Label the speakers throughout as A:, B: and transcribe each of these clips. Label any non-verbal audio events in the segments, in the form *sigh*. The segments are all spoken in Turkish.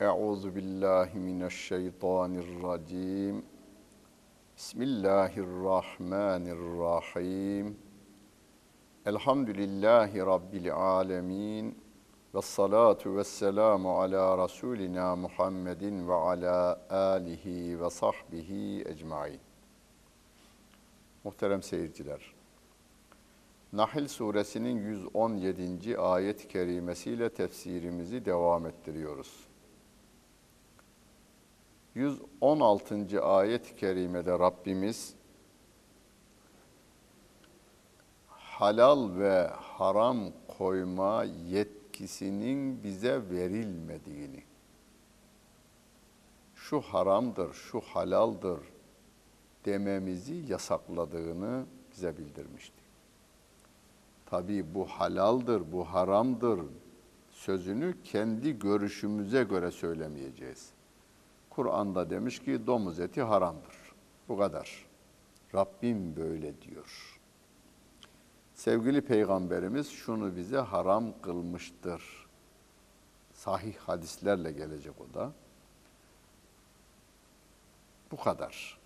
A: Euzu billahi mineşşeytanirracim. Bismillahirrahmanirrahim. Elhamdülillahi Rabbil alemin. Ve salatu ve selamu ala Resulina Muhammedin ve ala alihi ve sahbihi ecmain. Muhterem seyirciler, Nahl suresinin 117. ayet-i kerimesiyle tefsirimizi devam ettiriyoruz. 116. ayet-i kerimede Rabbimiz halal ve haram koyma yetkisinin bize verilmediğini, şu haramdır, şu halaldır dememizi yasakladığını bize bildirmişti. Tabii bu halaldır, bu haramdır sözünü kendi görüşümüze göre söylemeyeceğiz. Kur'an'da demiş ki domuz eti haramdır. Bu kadar. Rabbim böyle diyor. Sevgili Peygamberimiz şunu bize haram kılmıştır. Sahih hadislerle gelecek o da. Bu kadar.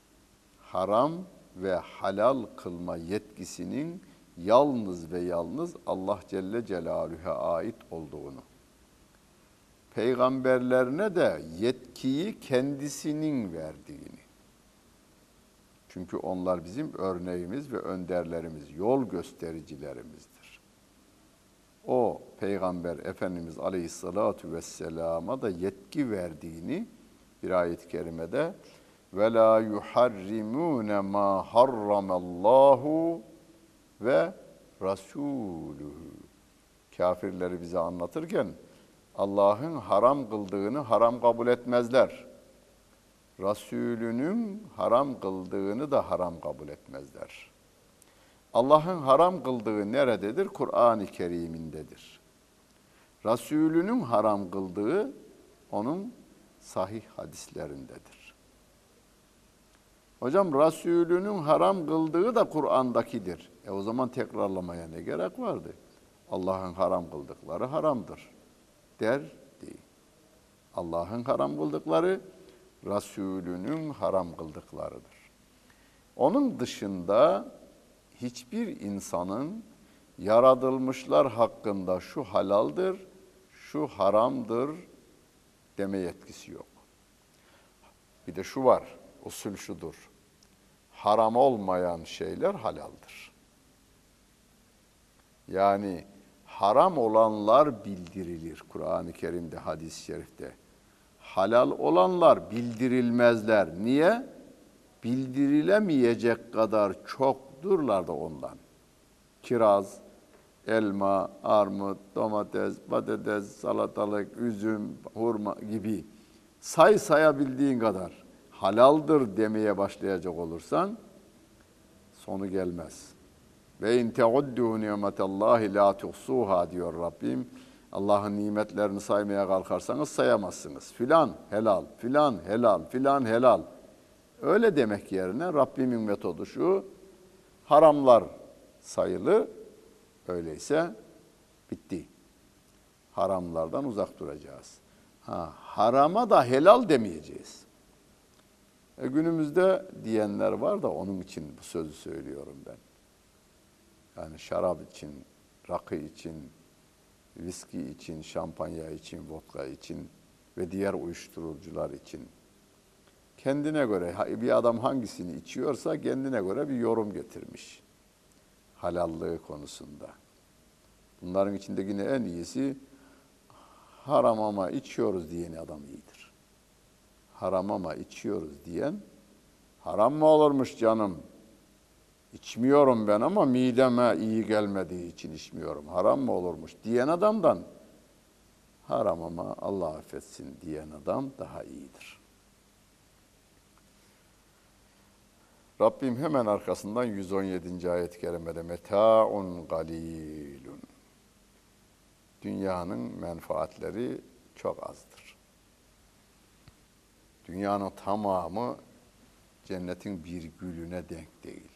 A: Haram ve halal kılma yetkisinin yalnız ve yalnız Allah Celle Celaluhu'ya ait olduğunu peygamberlerine de yetkiyi kendisinin verdiğini. Çünkü onlar bizim örneğimiz ve önderlerimiz, yol göstericilerimizdir. O peygamber Efendimiz Aleyhisselatü Vesselam'a da yetki verdiğini bir ayet-i kerimede ve la yuharrimune ma harramallahu ve rasuluhu kafirleri bize anlatırken Allah'ın haram kıldığını haram kabul etmezler. Resulünün haram kıldığını da haram kabul etmezler. Allah'ın haram kıldığı nerededir? Kur'an-ı Kerim'indedir. Resulünün haram kıldığı onun sahih hadislerindedir. Hocam Resulünün haram kıldığı da Kur'an'dakidir. E o zaman tekrarlamaya ne gerek vardı? Allah'ın haram kıldıkları haramdır der değil. Allah'ın haram kıldıkları, Resulünün haram kıldıklarıdır. Onun dışında hiçbir insanın yaratılmışlar hakkında şu halaldır, şu haramdır deme yetkisi yok. Bir de şu var, usul şudur. Haram olmayan şeyler halaldır. Yani haram olanlar bildirilir Kur'an-ı Kerim'de, hadis-i şerifte. Halal olanlar bildirilmezler. Niye? Bildirilemeyecek kadar çokdurlar da ondan. Kiraz, elma, armut, domates, patates, salatalık, üzüm, hurma gibi say sayabildiğin kadar halaldır demeye başlayacak olursan sonu gelmez. Ve in teuddu nimetallahi la tuhsuha diyor Rabbim. Allah'ın nimetlerini saymaya kalkarsanız sayamazsınız. Filan helal, filan helal, filan helal. Öyle demek yerine Rabbimin metodu şu. Haramlar sayılı. Öyleyse bitti. Haramlardan uzak duracağız. Ha, harama da helal demeyeceğiz. E günümüzde diyenler var da onun için bu sözü söylüyorum ben. Yani şarap için, rakı için, viski için, şampanya için, vodka için ve diğer uyuşturucular için. Kendine göre bir adam hangisini içiyorsa kendine göre bir yorum getirmiş. Halallığı konusunda. Bunların içinde yine en iyisi haram ama içiyoruz diyen adam iyidir. Haram ama içiyoruz diyen haram mı olurmuş canım İçmiyorum ben ama mideme iyi gelmediği için içmiyorum. Haram mı olurmuş diyen adamdan haram ama Allah affetsin diyen adam daha iyidir. Rabbim hemen arkasından 117. ayet-i kerimede metaun galilun. Dünyanın menfaatleri çok azdır. Dünyanın tamamı cennetin bir gülüne denk değil.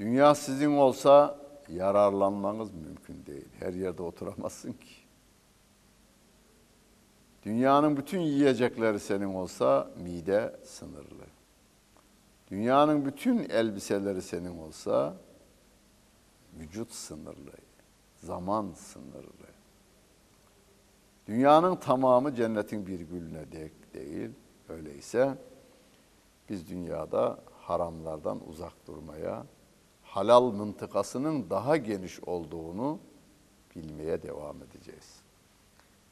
A: Dünya sizin olsa yararlanmanız mümkün değil. Her yerde oturamazsın ki. Dünyanın bütün yiyecekleri senin olsa mide sınırlı. Dünyanın bütün elbiseleri senin olsa vücut sınırlı, zaman sınırlı. Dünyanın tamamı cennetin bir gülüne dek değil. Öyleyse biz dünyada haramlardan uzak durmaya, halal mıntıkasının daha geniş olduğunu bilmeye devam edeceğiz.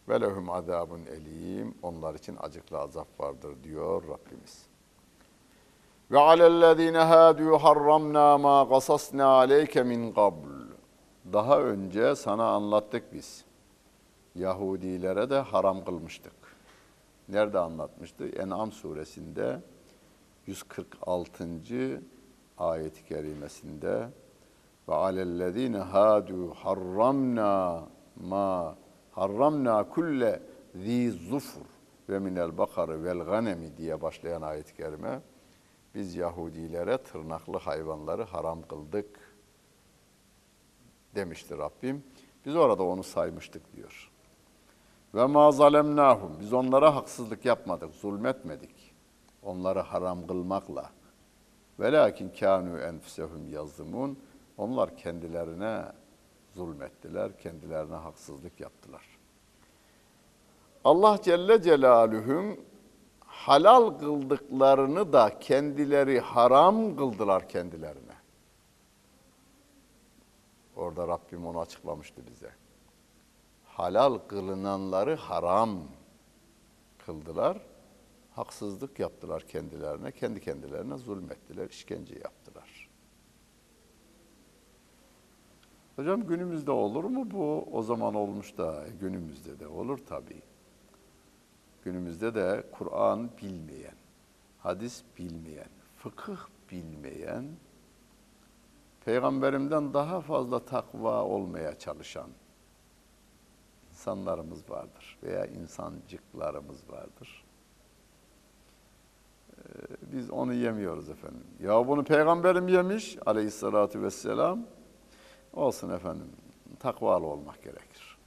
A: Ve lehum azabun elim. Onlar için acıklı azap vardır diyor Rabbimiz. Ve alellezine hadu harramna ma qasasna aleyke min qabl. Daha önce sana anlattık biz. Yahudilere de haram kılmıştık. Nerede anlatmıştı? En'am suresinde 146. ayet-i kerimesinde ve alellezine hadu harramna ma harramna kulle zi zufur ve minel bakarı vel ganemi diye başlayan ayet-i kerime biz Yahudilere tırnaklı hayvanları haram kıldık demişti Rabbim. Biz orada onu saymıştık diyor. Ve ma zalemnahum biz onlara haksızlık yapmadık, zulmetmedik. Onları haram kılmakla. Velakin kanu enfusehum yazlimun. Onlar kendilerine zulmettiler, kendilerine haksızlık yaptılar. Allah Celle Celaluhu'nun halal kıldıklarını da kendileri haram kıldılar kendilerine. Orada Rabbim onu açıklamıştı bize. Halal kılınanları haram kıldılar. Haksızlık yaptılar kendilerine, kendi kendilerine zulmettiler, işkence yaptılar. Hocam günümüzde olur mu bu? O zaman olmuş da e, günümüzde de olur tabii. Günümüzde de Kur'an bilmeyen, hadis bilmeyen, fıkıh bilmeyen, peygamberimden daha fazla takva olmaya çalışan insanlarımız vardır veya insancıklarımız vardır. Biz onu yemiyoruz efendim. Ya bunu peygamberim yemiş aleyhissalatü vesselam. Olsun efendim. Takvalı olmak gerekir.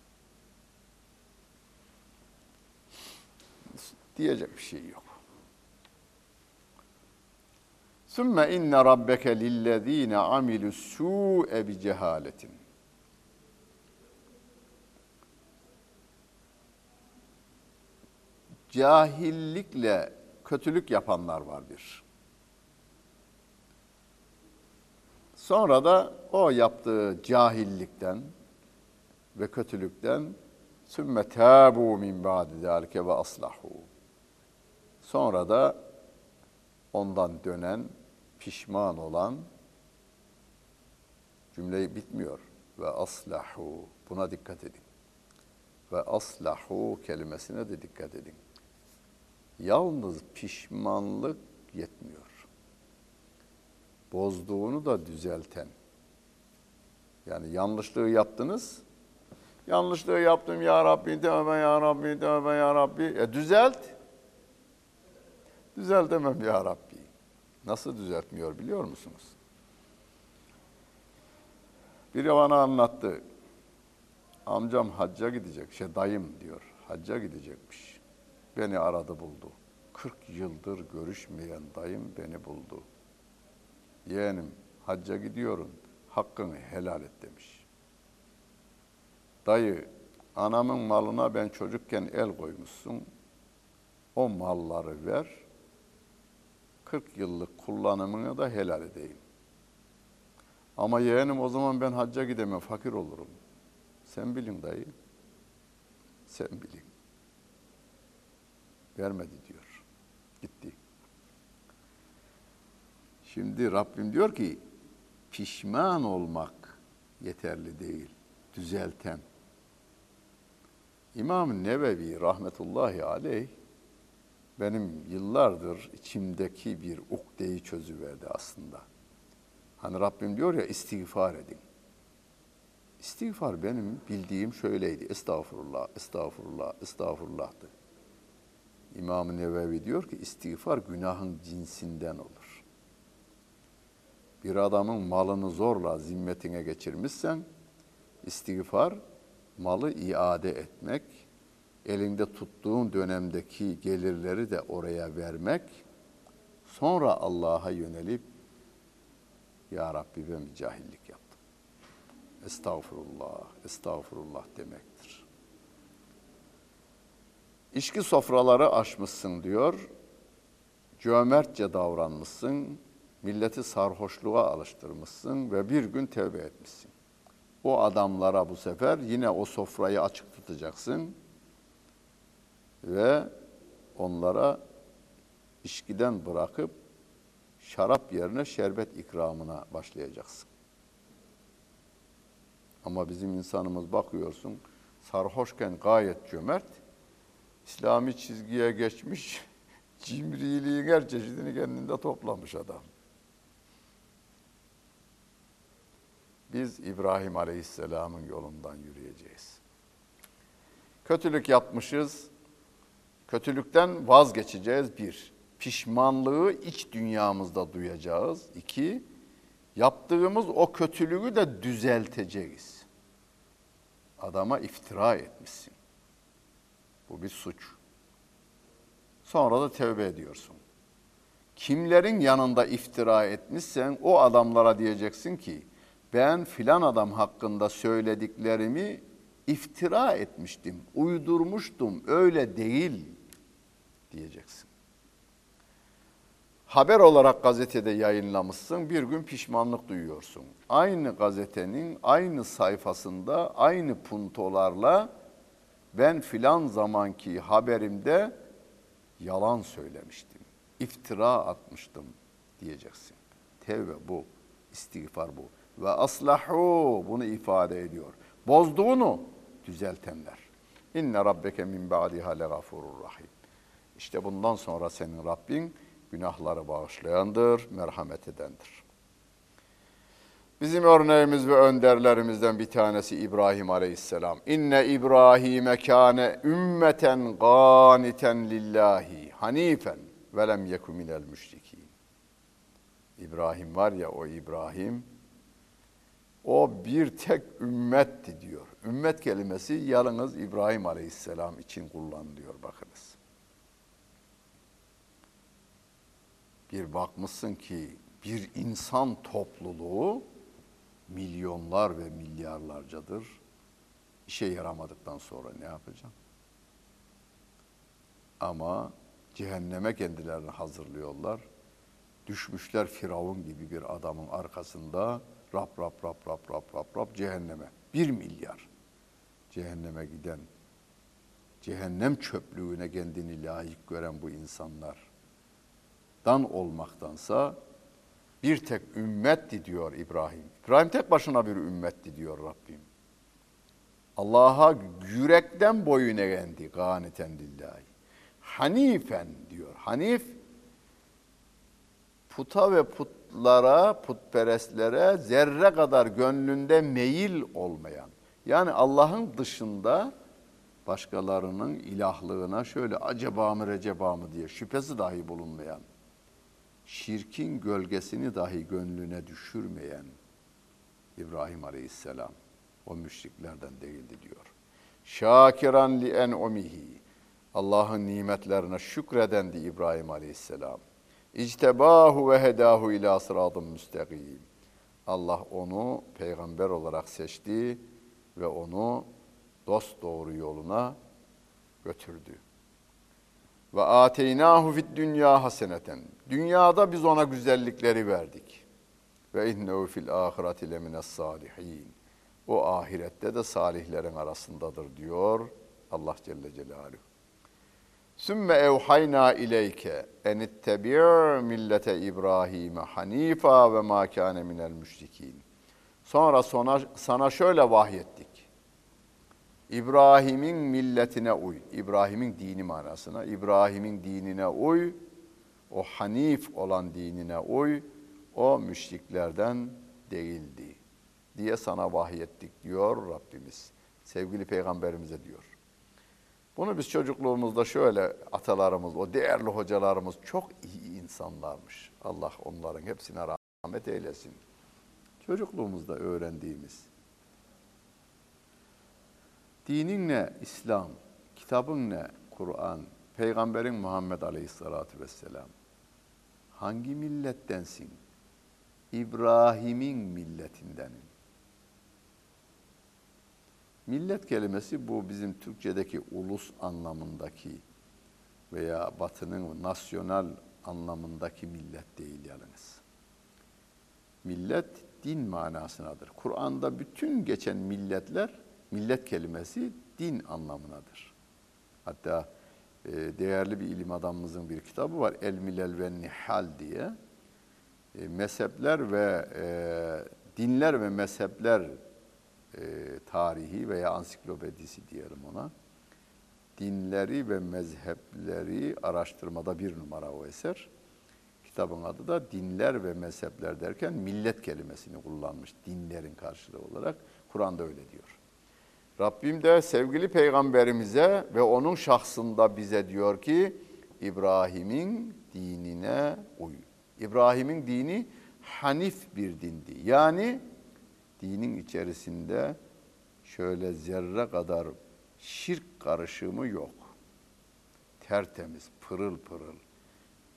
A: Diyecek bir şey yok. Sümme inne rabbeke lillezine amilus su'e bi cehaletin. Cahillikle kötülük yapanlar var bir. Sonra da o yaptığı cahillikten ve kötülükten sümme tâbû min ba'di zâlike ve aslahu. Sonra da ondan dönen, pişman olan cümleyi bitmiyor. Ve aslahu. Buna dikkat edin. Ve aslahu kelimesine de dikkat edin. Yalnız pişmanlık yetmiyor. Bozduğunu da düzelten. Yani yanlışlığı yaptınız. Yanlışlığı yaptım ya Rabbi, tövbe ya Rabbi, tövbe ya Rabbi. E düzelt. Düzeltemem ya Rabbi. Nasıl düzeltmiyor biliyor musunuz? Biri bana anlattı. Amcam hacca gidecek, şey dayım diyor, hacca gidecekmiş. Beni aradı buldu. 40 yıldır görüşmeyen dayım beni buldu. Yeğenim hacca gidiyorum, hakkını helal et demiş. Dayı, anamın malına ben çocukken el koymuşsun, o malları ver, 40 yıllık kullanımını da helal edeyim. Ama yeğenim o zaman ben hacca gidemem, fakir olurum. Sen bilin dayı, sen bilin. Vermedi diyor, gitti. Şimdi Rabbim diyor ki, pişman olmak yeterli değil, düzelten. İmam Nevevi rahmetullahi aleyh benim yıllardır içimdeki bir ukdeyi çözüverdi aslında. Hani Rabbim diyor ya istiğfar edin. İstiğfar benim bildiğim şöyleydi. Estağfurullah, estağfurullah, estağfurullah'tı. İmam-ı Nevevi diyor ki istiğfar günahın cinsinden olur. Bir adamın malını zorla zimmetine geçirmişsen istiğfar malı iade etmek, elinde tuttuğun dönemdeki gelirleri de oraya vermek, sonra Allah'a yönelip Ya Rabbi ben bir cahillik yaptım. Estağfurullah, estağfurullah demektir. İçki sofraları açmışsın diyor. Cömertçe davranmışsın. Milleti sarhoşluğa alıştırmışsın ve bir gün tevbe etmişsin. O adamlara bu sefer yine o sofrayı açık tutacaksın ve onlara içkiden bırakıp şarap yerine şerbet ikramına başlayacaksın. Ama bizim insanımız bakıyorsun sarhoşken gayet cömert, İslami çizgiye geçmiş, *laughs* cimriliğin her çeşidini kendinde toplamış adam. Biz İbrahim Aleyhisselam'ın yolundan yürüyeceğiz. Kötülük yapmışız, kötülükten vazgeçeceğiz bir. Pişmanlığı iç dünyamızda duyacağız. İki, yaptığımız o kötülüğü de düzelteceğiz. Adama iftira etmişsin. Bu bir suç. Sonra da tevbe ediyorsun. Kimlerin yanında iftira etmişsen o adamlara diyeceksin ki ben filan adam hakkında söylediklerimi iftira etmiştim, uydurmuştum, öyle değil diyeceksin. Haber olarak gazetede yayınlamışsın, bir gün pişmanlık duyuyorsun. Aynı gazetenin aynı sayfasında aynı puntolarla ben filan zamanki haberimde yalan söylemiştim, iftira atmıştım diyeceksin. Tevbe bu, istiğfar bu. Ve aslahu bunu ifade ediyor. Bozduğunu düzeltenler. İnne rabbeke min ba'diha legafurur rahim. İşte bundan sonra senin Rabbin günahları bağışlayandır, merhamet edendir. Bizim örneğimiz ve önderlerimizden bir tanesi İbrahim Aleyhisselam. İnne İbrahim'e kâne ümmeten gâniten lillahi hanifen ve lem yeku minel müşrikîn. İbrahim var ya o İbrahim, o bir tek ümmetti diyor. Ümmet kelimesi yalnız İbrahim Aleyhisselam için kullanılıyor bakınız. Bir bakmışsın ki bir insan topluluğu milyonlar ve milyarlarcadır. İşe yaramadıktan sonra ne yapacağım? Ama cehenneme kendilerini hazırlıyorlar. Düşmüşler Firavun gibi bir adamın arkasında rap rap rap rap rap rap rap cehenneme. Bir milyar cehenneme giden, cehennem çöplüğüne kendini layık gören bu insanlardan olmaktansa bir tek ümmetti diyor İbrahim. İbrahim tek başına bir ümmetti diyor Rabbim. Allah'a yürekten boyun eğendi gâneten lillahi. Hanifen diyor. Hanif puta ve putlara, putperestlere zerre kadar gönlünde meyil olmayan. Yani Allah'ın dışında başkalarının ilahlığına şöyle acaba mı receba mı diye şüphesi dahi bulunmayan şirkin gölgesini dahi gönlüne düşürmeyen İbrahim Aleyhisselam o müşriklerden değildi diyor. Şakiran li en'umihi Allah'ın nimetlerine şükredendi İbrahim Aleyhisselam. İctebahu ve hedahu ila sıratın müstakim. Allah onu peygamber olarak seçti ve onu dost doğru yoluna götürdü. Ve ateynahu fid dünya haseneten. Dünyada biz ona güzellikleri verdik. Ve innehu fil ahireti lemines salihin. O ahirette de salihlerin arasındadır diyor Allah Celle Celaluhu. Sümme evhayna ileyke en ittebi' millete İbrahim hanifa ve ma kâne minel müşrikin. Sonra sana, sana şöyle vahyettik. İbrahim'in milletine uy. İbrahim'in dini manasına. İbrahim'in dinine uy. O hanif olan dinine uy. O müşriklerden değildi diye sana vahyettik diyor Rabbimiz. Sevgili peygamberimize diyor. Bunu biz çocukluğumuzda şöyle atalarımız, o değerli hocalarımız çok iyi insanlarmış. Allah onların hepsine rahmet eylesin. Çocukluğumuzda öğrendiğimiz. Dinin ne? İslam. Kitabın ne? Kur'an. Peygamberin Muhammed Aleyhisselatü Vesselam. Hangi millettensin? İbrahim'in milletindenim. Millet kelimesi bu bizim Türkçedeki ulus anlamındaki veya batının nasyonal anlamındaki millet değil yalnız. Millet din manasınadır. Kur'an'da bütün geçen milletler, millet kelimesi din anlamınadır. Hatta e, değerli bir ilim adamımızın bir kitabı var. El Milel ve Nihal diye. E, mezhepler ve e, dinler ve mezhepler e, tarihi veya ansiklopedisi diyelim ona. Dinleri ve mezhepleri araştırmada bir numara o eser. Kitabın adı da dinler ve mezhepler derken millet kelimesini kullanmış dinlerin karşılığı olarak. Kur'an'da öyle diyor. Rabbim de sevgili peygamberimize ve onun şahsında bize diyor ki İbrahim'in dinine uy. İbrahim'in dini hanif bir dindi. Yani dinin içerisinde şöyle zerre kadar şirk karışımı yok. Tertemiz, pırıl pırıl,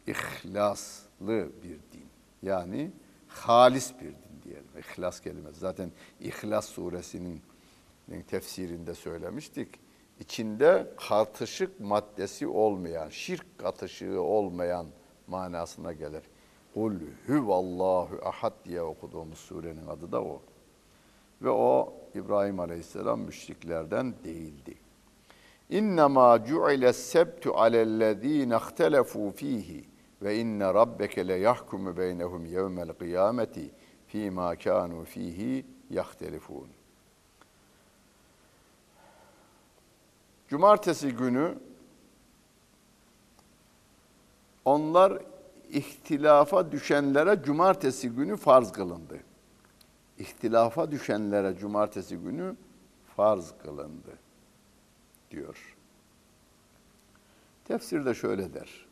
A: ihlaslı bir din. Yani halis bir din diyelim. İhlas kelimesi. Zaten İhlas suresinin tefsirinde söylemiştik. İçinde katışık maddesi olmayan, şirk katışığı olmayan manasına gelir. Kul huvallahu ahad diye okuduğumuz surenin adı da o. Ve o İbrahim Aleyhisselam müşriklerden değildi. İnnemâ cu'ile sebtu alellezîne ihtelefû fîhî ve inne rabbeke le yahkumu beynehum yevmel kıyameti fîmâ kânû fîhî yahtelifûn. Cumartesi günü onlar ihtilafa düşenlere cumartesi günü farz kılındı. İhtilafa düşenlere cumartesi günü farz kılındı diyor. Tefsirde şöyle der.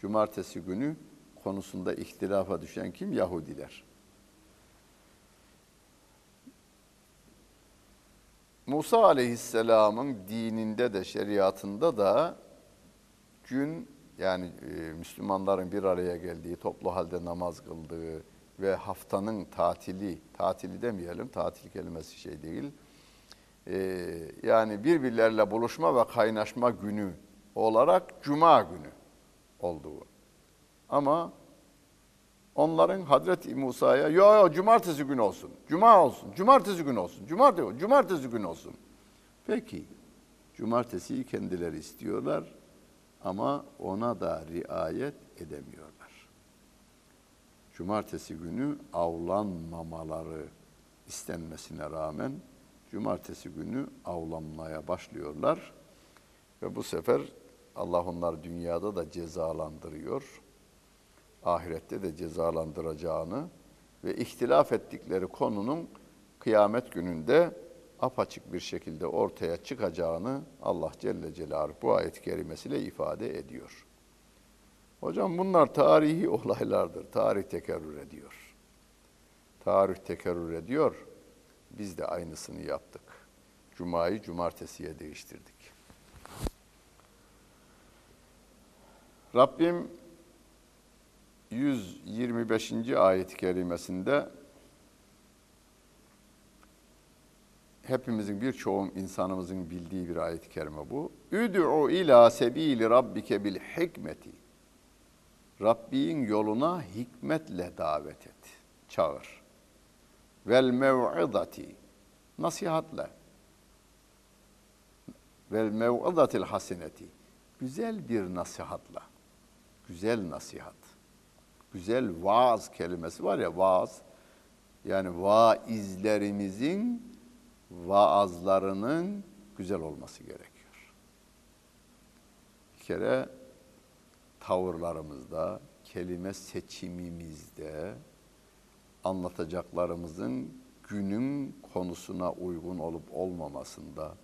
A: Cumartesi günü konusunda ihtilafa düşen kim? Yahudiler. Musa aleyhisselamın dininde de şeriatında da gün yani e, Müslümanların bir araya geldiği, toplu halde namaz kıldığı ve haftanın tatili, tatili demeyelim, tatil kelimesi şey değil. E, yani birbirlerle buluşma ve kaynaşma günü olarak Cuma günü olduğu. Ama onların Hazreti Musa'ya yo yo cumartesi günü olsun, cuma olsun, cumartesi günü olsun, cumartesi, cumartesi günü olsun. Peki, cumartesiyi kendileri istiyorlar ama ona da riayet edemiyorlar. Cumartesi günü avlanmamaları istenmesine rağmen cumartesi günü avlanmaya başlıyorlar ve bu sefer Allah onlar dünyada da cezalandırıyor ahirette de cezalandıracağını ve ihtilaf ettikleri konunun kıyamet gününde apaçık bir şekilde ortaya çıkacağını Allah Celle Celaluhu bu ayet-i kerimesiyle ifade ediyor. Hocam bunlar tarihi *laughs* olaylardır. Tarih tekerrür ediyor. Tarih tekerrür ediyor. Biz de aynısını yaptık. Cuma'yı cumartesiye değiştirdik. Rabbim 125. ayet-i kerimesinde hepimizin birçoğu insanımızın bildiği bir ayet-i kerime bu. Üd'u ila sebili rabbike bil hikmeti. Rabbin yoluna hikmetle davet et. Çağır. Vel mev'idati. Nasihatle. Vel mev'idatil haseneti. Güzel bir nasihatla. Güzel nasihat güzel vaaz kelimesi var ya vaaz. Yani vaizlerimizin vaazlarının güzel olması gerekiyor. Bir kere tavırlarımızda, kelime seçimimizde anlatacaklarımızın günün konusuna uygun olup olmamasında,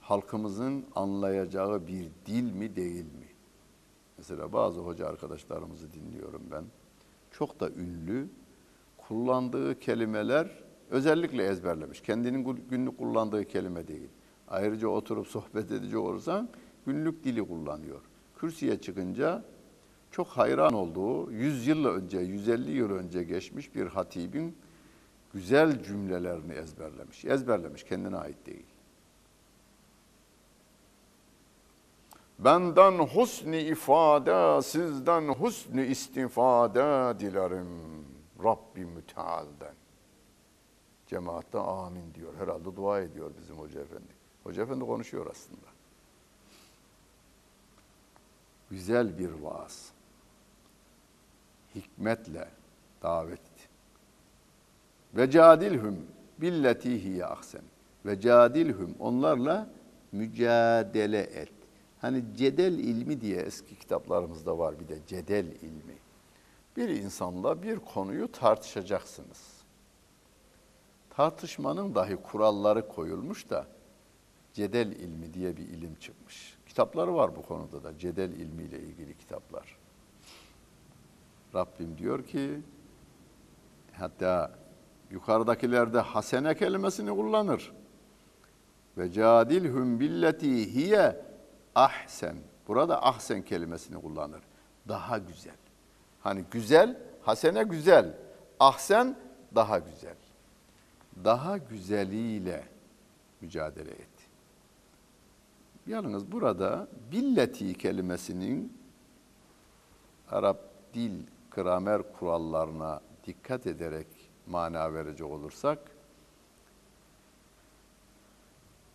A: halkımızın anlayacağı bir dil mi değil mi? Mesela bazı hoca arkadaşlarımızı dinliyorum ben çok da ünlü. Kullandığı kelimeler özellikle ezberlemiş. Kendinin günlük kullandığı kelime değil. Ayrıca oturup sohbet edici olursan günlük dili kullanıyor. Kürsüye çıkınca çok hayran olduğu 100 yıl önce, 150 yıl önce geçmiş bir hatibin güzel cümlelerini ezberlemiş. Ezberlemiş, kendine ait değil. Benden husni ifade, sizden husni istifade dilerim Rabbi mütealden. Cemaatte amin diyor. Herhalde dua ediyor bizim Hoca Efendi. Hoca Efendi konuşuyor aslında. Güzel bir vaaz. Hikmetle davet. Ve cadilhum billeti hiye ahsen. Ve cadilhum onlarla mücadele et. Hani cedel ilmi diye eski kitaplarımızda var bir de cedel ilmi. Bir insanla bir konuyu tartışacaksınız. Tartışmanın dahi kuralları koyulmuş da cedel ilmi diye bir ilim çıkmış. Kitapları var bu konuda da cedel ilmiyle ilgili kitaplar. Rabbim diyor ki hatta yukarıdakilerde hasene kelimesini kullanır. Ve cadilhum billeti hiye ahsen. Burada ahsen kelimesini kullanır. Daha güzel. Hani güzel, hasene güzel. Ahsen daha güzel. Daha güzeliyle mücadele et. Yalnız burada billeti kelimesinin Arap dil gramer kurallarına dikkat ederek mana verecek olursak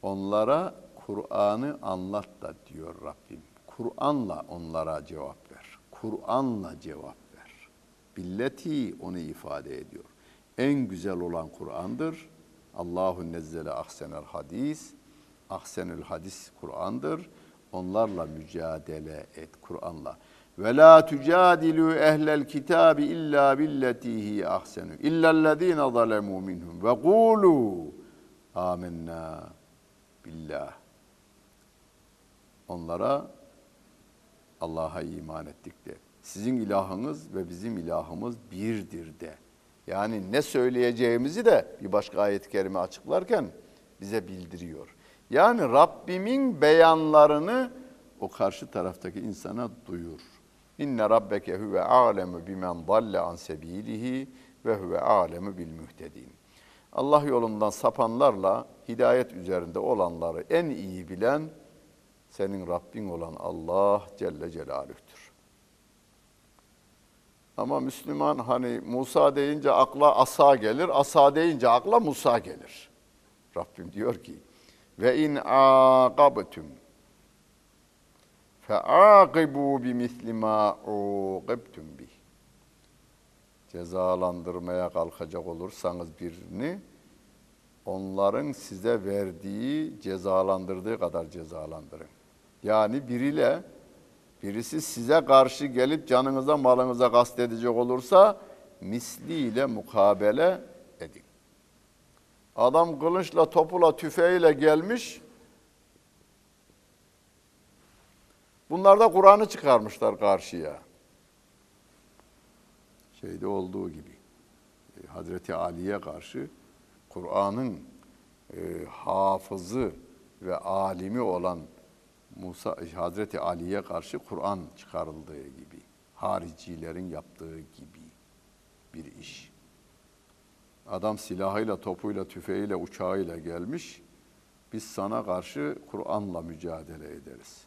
A: onlara Kur'an'ı anlat da diyor Rabbim. Kur'an'la onlara cevap ver. Kur'an'la cevap ver. Billeti onu ifade ediyor. En güzel olan Kur'an'dır. Allahu nezzele ahsenel hadis. Ahsenül hadis Kur'an'dır. Onlarla mücadele et Kur'an'la. Ve la tucadilu ehlel kitabi illa billetihi ahsenu illellezine zalemu minhum ve kulu amennâ billah. Onlara Allah'a iman ettik de. Sizin ilahınız ve bizim ilahımız birdir de. Yani ne söyleyeceğimizi de bir başka ayet-i kerime açıklarken bize bildiriyor. Yani Rabbimin beyanlarını o karşı taraftaki insana duyur. İnne rabbeke huve alemu bimen dalle an sebilihi ve huve alemu bil muhtedin. Allah yolundan sapanlarla hidayet üzerinde olanları en iyi bilen senin Rabbin olan Allah Celle Celaluh'tür. Ama Müslüman hani Musa deyince akla asa gelir, asa deyince akla Musa gelir. Rabbim diyor ki ve in aqabtum feaqibu bimisli ma uqibtum bih. Cezalandırmaya kalkacak olursanız birini onların size verdiği, cezalandırdığı kadar cezalandırın. Yani biriyle birisi size karşı gelip canınıza malınıza kastedecek olursa misliyle mukabele edin. Adam kılıçla, topula, tüfeğiyle gelmiş. Bunlar da Kur'an'ı çıkarmışlar karşıya. Şeyde olduğu gibi. E, Hazreti Ali'ye karşı Kur'an'ın e, hafızı ve alimi olan Musa Hazreti Ali'ye karşı Kur'an çıkarıldığı gibi, haricilerin yaptığı gibi bir iş. Adam silahıyla, topuyla, tüfeğiyle, uçağıyla gelmiş. Biz sana karşı Kur'an'la mücadele ederiz.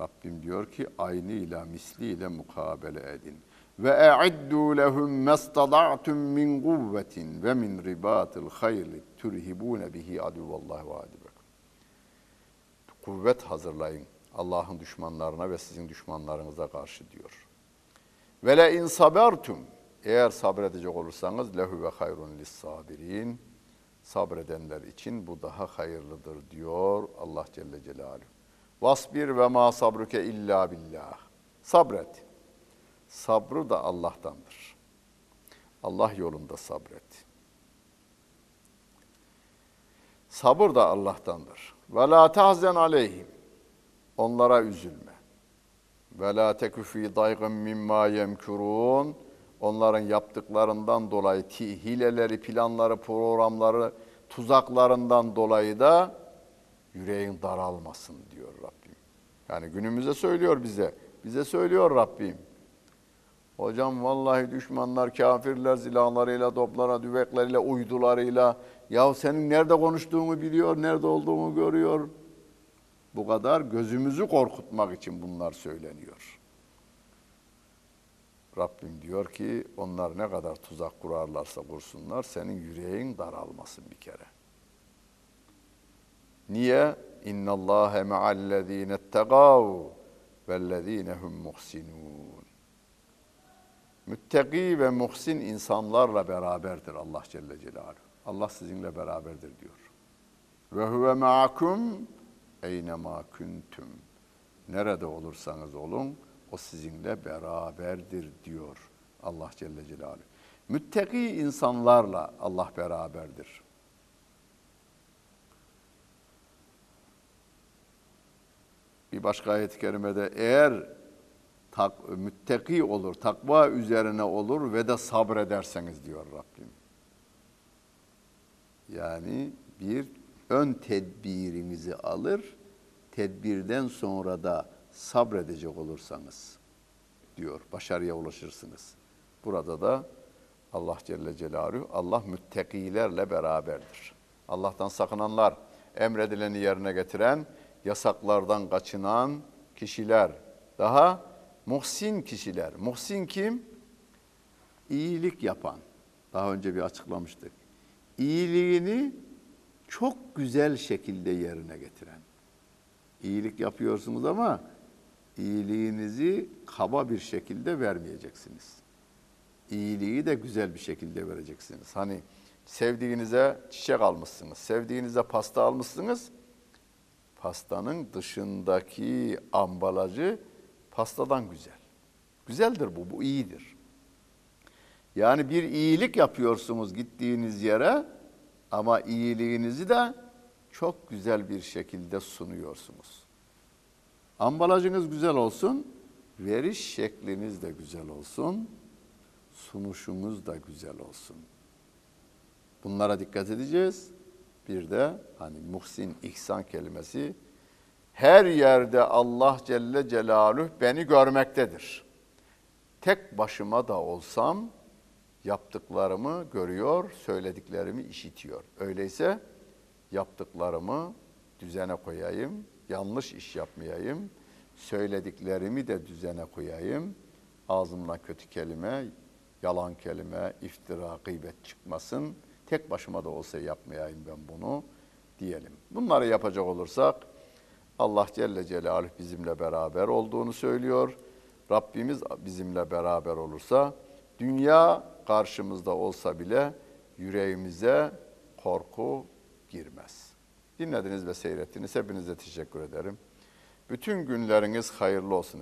A: Rabbim diyor ki aynıyla, misliyle mukabele edin. Ve e'iddu lehum mestada'tum min kuvvetin ve min ribatil hayli turhibune bihi aduvallahi ve adibek. Kuvvet hazırlayın Allah'ın düşmanlarına ve sizin düşmanlarınıza karşı diyor. Ve le in sabertum eğer sabredecek olursanız lehu ve hayrun lis sabirin. Sabredenler için bu daha hayırlıdır diyor Allah Celle Celaluhu. Vasbir ve ma sabruke illa billah. Sabret. Sabrı da Allah'tandır. Allah yolunda sabret. Sabır da Allah'tandır. Ve la tahzen aleyhim. Onlara üzülme. Ve la tekü fî daygın mimma yemkurun onların yaptıklarından dolayı hileleri, planları, programları, tuzaklarından dolayı da yüreğin daralmasın diyor Rabbim. Yani günümüze söylüyor bize. Bize söylüyor Rabbim. Hocam vallahi düşmanlar, kafirler silahlarıyla, toplara, düvekleriyle, uydularıyla ya senin nerede konuştuğunu biliyor, nerede olduğunu görüyor. Bu kadar gözümüzü korkutmak için bunlar söyleniyor. Rabbim diyor ki onlar ne kadar tuzak kurarlarsa kursunlar senin yüreğin daralmasın bir kere. Niye? İnna Allahe ma'allezine ettegav vellezine hum muhsinun. Müttaki ve muhsin insanlarla beraberdir Allah Celle Celaluhu. Allah sizinle beraberdir diyor. Ve huve ma'akum eynema kuntum. Nerede olursanız olun o sizinle beraberdir diyor Allah Celle Celaluhu. Müttaki insanlarla Allah beraberdir. Bir başka ayet-i kerimede eğer tak, müttaki olur, takva üzerine olur ve de sabrederseniz diyor Rabbim. Yani bir ön tedbirinizi alır, tedbirden sonra da sabredecek olursanız diyor, başarıya ulaşırsınız. Burada da Allah Celle Celaluhu, Allah müttakilerle beraberdir. Allah'tan sakınanlar, emredileni yerine getiren, yasaklardan kaçınan kişiler, daha muhsin kişiler. Muhsin kim? İyilik yapan. Daha önce bir açıklamıştık. İyiliğini çok güzel şekilde yerine getiren. İyilik yapıyorsunuz ama iyiliğinizi kaba bir şekilde vermeyeceksiniz. İyiliği de güzel bir şekilde vereceksiniz. Hani sevdiğinize çiçek almışsınız, sevdiğinize pasta almışsınız. Pastanın dışındaki ambalajı pastadan güzel. Güzeldir bu, bu iyidir. Yani bir iyilik yapıyorsunuz gittiğiniz yere ama iyiliğinizi de çok güzel bir şekilde sunuyorsunuz. Ambalajınız güzel olsun, veriş şekliniz de güzel olsun, sunuşunuz da güzel olsun. Bunlara dikkat edeceğiz. Bir de hani muhsin, ihsan kelimesi her yerde Allah Celle Celaluhu beni görmektedir. Tek başıma da olsam yaptıklarımı görüyor, söylediklerimi işitiyor. Öyleyse yaptıklarımı düzene koyayım, yanlış iş yapmayayım, söylediklerimi de düzene koyayım. Ağzımdan kötü kelime, yalan kelime, iftira, gıybet çıkmasın. Tek başıma da olsa yapmayayım ben bunu diyelim. Bunları yapacak olursak Allah Celle Celaluhu bizimle beraber olduğunu söylüyor. Rabbimiz bizimle beraber olursa dünya karşımızda olsa bile yüreğimize korku girmez. Dinlediniz ve seyrettiniz. Hepinize teşekkür ederim. Bütün günleriniz hayırlı olsun.